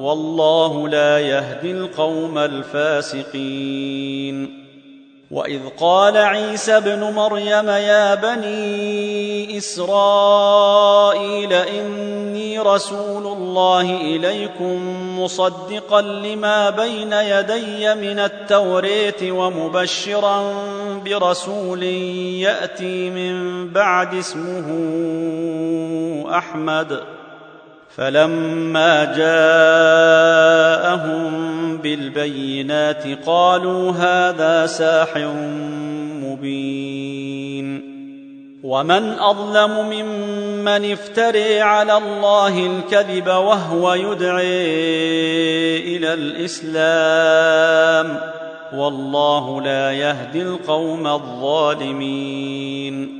والله لا يهدي القوم الفاسقين. وإذ قال عيسى ابن مريم يا بني إسرائيل إني رسول الله إليكم مصدقا لما بين يدي من التوريه ومبشرا برسول يأتي من بعد اسمه أحمد. فلما جاءهم بالبينات قالوا هذا ساحر مبين. ومن أظلم ممن افتري على الله الكذب وهو يدعي إلى الإسلام والله لا يهدي القوم الظالمين.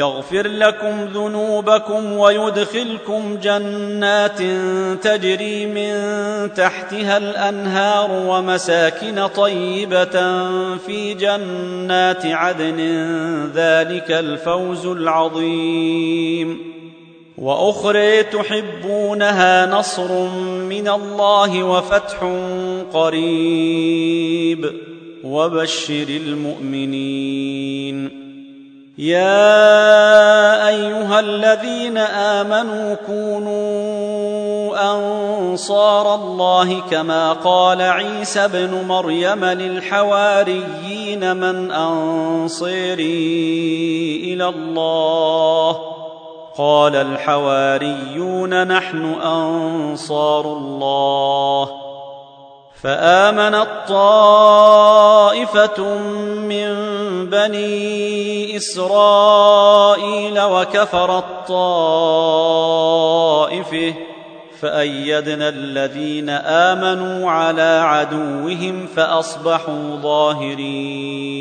يغفر لكم ذنوبكم ويدخلكم جنات تجري من تحتها الأنهار ومساكن طيبة في جنات عدن. ذلك الفوز العظيم. وأخرى تحبونها نصر من الله وفتح قريب. وبشر المؤمنين. يا أيها الذين آمنوا كونوا أنصار الله كما قال عيسى ابن مريم للحواريين من انصيري إلى الله قال الحواريون نحن أنصار الله فامنت طائفه من بني إسرائيل وكفرت طائفه فأيدنا الذين آمنوا على عدوهم فأصبحوا ظاهرين.